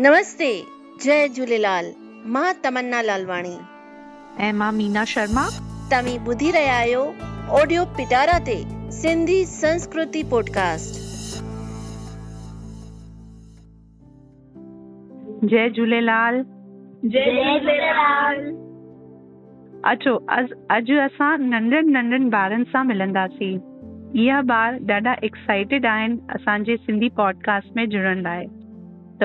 नमस्ते जय झूलेलाल माँ तमन्ना लालवाणी। ऐं माँ मीना शर्मा। तव्हीं ॿुधी रहिया आहियो ऑडियो पिटारा ते सिंधी संस्कृति पॉडकास्ट। जय झूलेलाल। जय झूलेलाल। अचो अॼु अॼु असां नंढनि नंढनि ॿारनि सां मिलंदासीं। इहा ॿार ॾाढा एक्साइटेड आहिनि असांजे सिंधी पॉडकास्ट में जुड़ण लाइ। त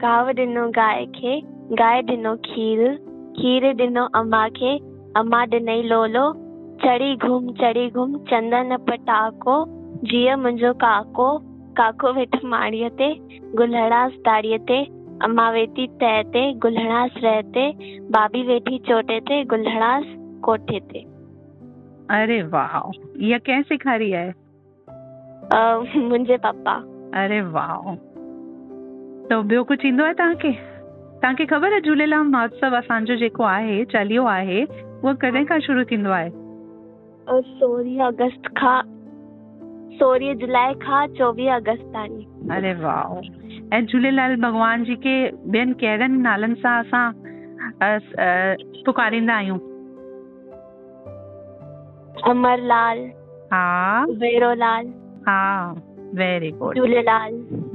गाव ॾिनो गांइ खे गांइ ॾिनो खीर खीर ॾिनो अम्मा खे अम्मा ॾिनई लोलो चढ़ी घुम चढ़ी घुम चंदन पटाको जीअ मुंहिंजो काको काको वेठो माड़ीअ ते गुलहड़ास ताड़ीअ ते अम्मा वेठी तए ते गुलहड़ास रह ते भाभी वेठी चोटे ते गुलहड़ास कोठे ते अरे वाह इहा कंहिं सेखारी आहे मुंहिंजे पप्पा अरे वाह त ॿियो कुझु ईंदो आहे तव्हांखे? तव्हांखे ख़बर आहे झूलेलाल महोत्सव असांजो जेको आहे चालीहो आहे उहो कॾहिं खां शुरू थींदो आहे? सोरहीं अगस्त खां सोरहीं जुलाई खां चोवीह अगस्त अरे वाह ऐं झूलेलाल भॻवान जी खे ॿियनि कहिड़नि नालनि सां असां पुकारींदा आहियूं? अमरलाल हा। वेरोलाल हा वेरी गुड झूलेलाल।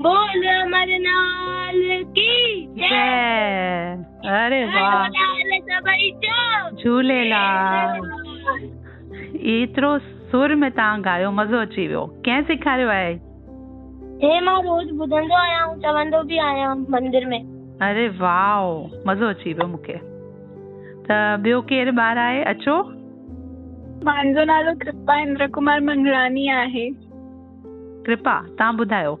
बोल मरनाल की जय। अरे वाह। झूलेलाल। एतिरो सुर में तव्हां ॻायो मज़ो अची वियो। कंहिं सेखारियो आहे? हे माँ रोज ॿुधंदो आहियाँ चवंदो बि आहियाँ मंदिर में। अरे वाओ मज़ो अची वियो मूंखे। त ॿियो केरु ॿार आहे? अचो। मुंहिंजो नालो कृपा इंद्र कुमार मंगलानी आहे। कृपा तव्हां ॿुधायो।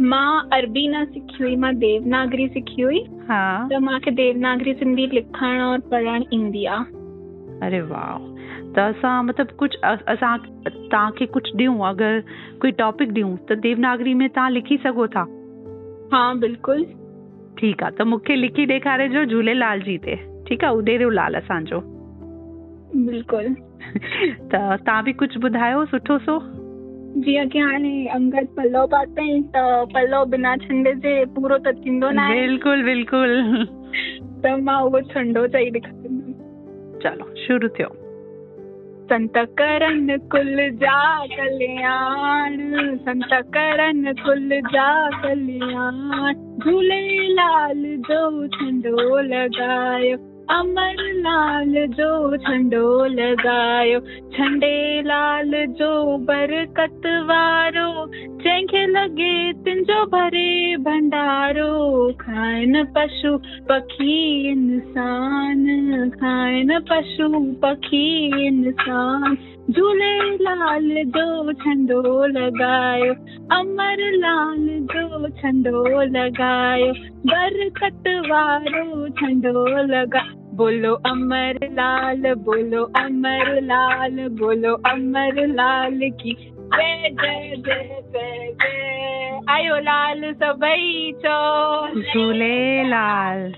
माँ अरबी न सिखी हुई माँ देवनागरी सिखी हुई। हा। त मूंखे देवनागरी सिंधी लिखण और पढ़ण ईंदी आहे अरे वाह। त असां मतिलबु कुझु असां तव्हांखे कुझु ॾियूं अगरि कोई टॉपिक ॾियूं त देवनागरी में तव्हां लिखी सघो था। हा बिल्कुलु। ठीकु आहे त मूंखे लिखी ॾेखारिजो झूलेलाल जी ते। ठीकु आहे उॾेरियो लाल असांजो। बिल्कुलु। त तव्हां बि कुझु ॿुधायो सुठो सो? जीअं की हाणे अंगद पल्लव पातई त पल्लव बिना छंडे जे पूरो त थींदो न आहे बिल्कुलु बिल्कुलु। त माँ उहो छंडो चई ॾेखारींदमि चलो शुरू थियो संत करन कुल जा कल्याण संत करन कुल जा कल्याण। झूलेलाल जो झंडो लॻायो अमर लाल जो झंडो लॻायो झंडे लाल जो बरकत वारो, जंहिंखे लॻे तुंहिंजो भरे भंडारो, खाइनि पशु पखी इंसान, खाइनि पशु पखी इंसान। झूलेलाल जो झंडो लॻायो अमर लाल जो झंडो लॻायो बरकत वारो झंडो लॻा बोलो अमर लाल बोलो अमर लाल बोलो अमर लाल की जय जय जय जय जय। आयो लाल सभई चो झूलेलाल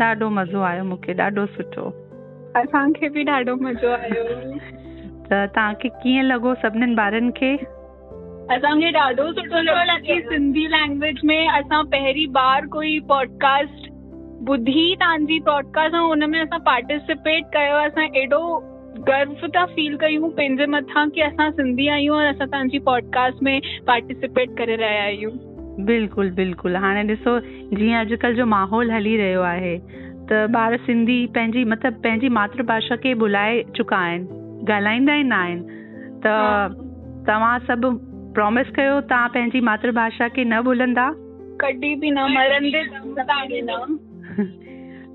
ॾाढो मज़ो आयो मूंखे ॾाढो सुठो। असांखे बि ॾाढो मज़ो आयो। त तव्हांखे कीअं लॻो सभिनीनि ॿारनि खे? असांखे ॾाढो सुठो लॻो की सिंधी लैंग्वेज में असां पहिरीं बार कोई पॉडकास्ट ॿुधी तव्हांजी पॉडकास्ट ऐं हुन में असां पार्टिसिपेट कयो असां एॾो गर्व था फील कयूं पंहिंजे मथां की असां सिंधी आहियूं और असां तव्हांजी पॉडकास्ट में पार्टिसिपेट करे रहिया आहियूं बिल्कुलु बिल्कुलु। हाणे ॾिसो जीअं अॼुकल्ह जो माहौल हली रहियो आहे त ॿार सिंधी पंहिंजी मतिलबु पंहिंजी मातृभाषा खे भुलाए चुका आहिनि ॻाल्हाईंदा ई न आहिनि। त तव्हां सभु प्रॉमिस कयो तव्हां पंहिंजी मातृभाषा खे न भुलंदा? कॾहिं बि न मरंदे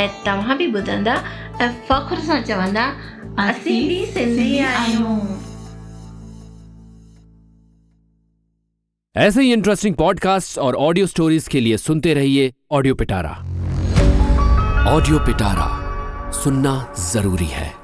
ऐं तव्हां बि ॿुधंदा ऐं फ़ख्रु सां चवंदा असीं बि सिंधी आहियूं ऐसे ही इंटरेस्टिंग पॉडकास्ट और ऑडियो स्टोरीज के लिए सुनते रहिए ऑडियो पिटारा ऑडियो पिटारा सुनना ज़रूरी है।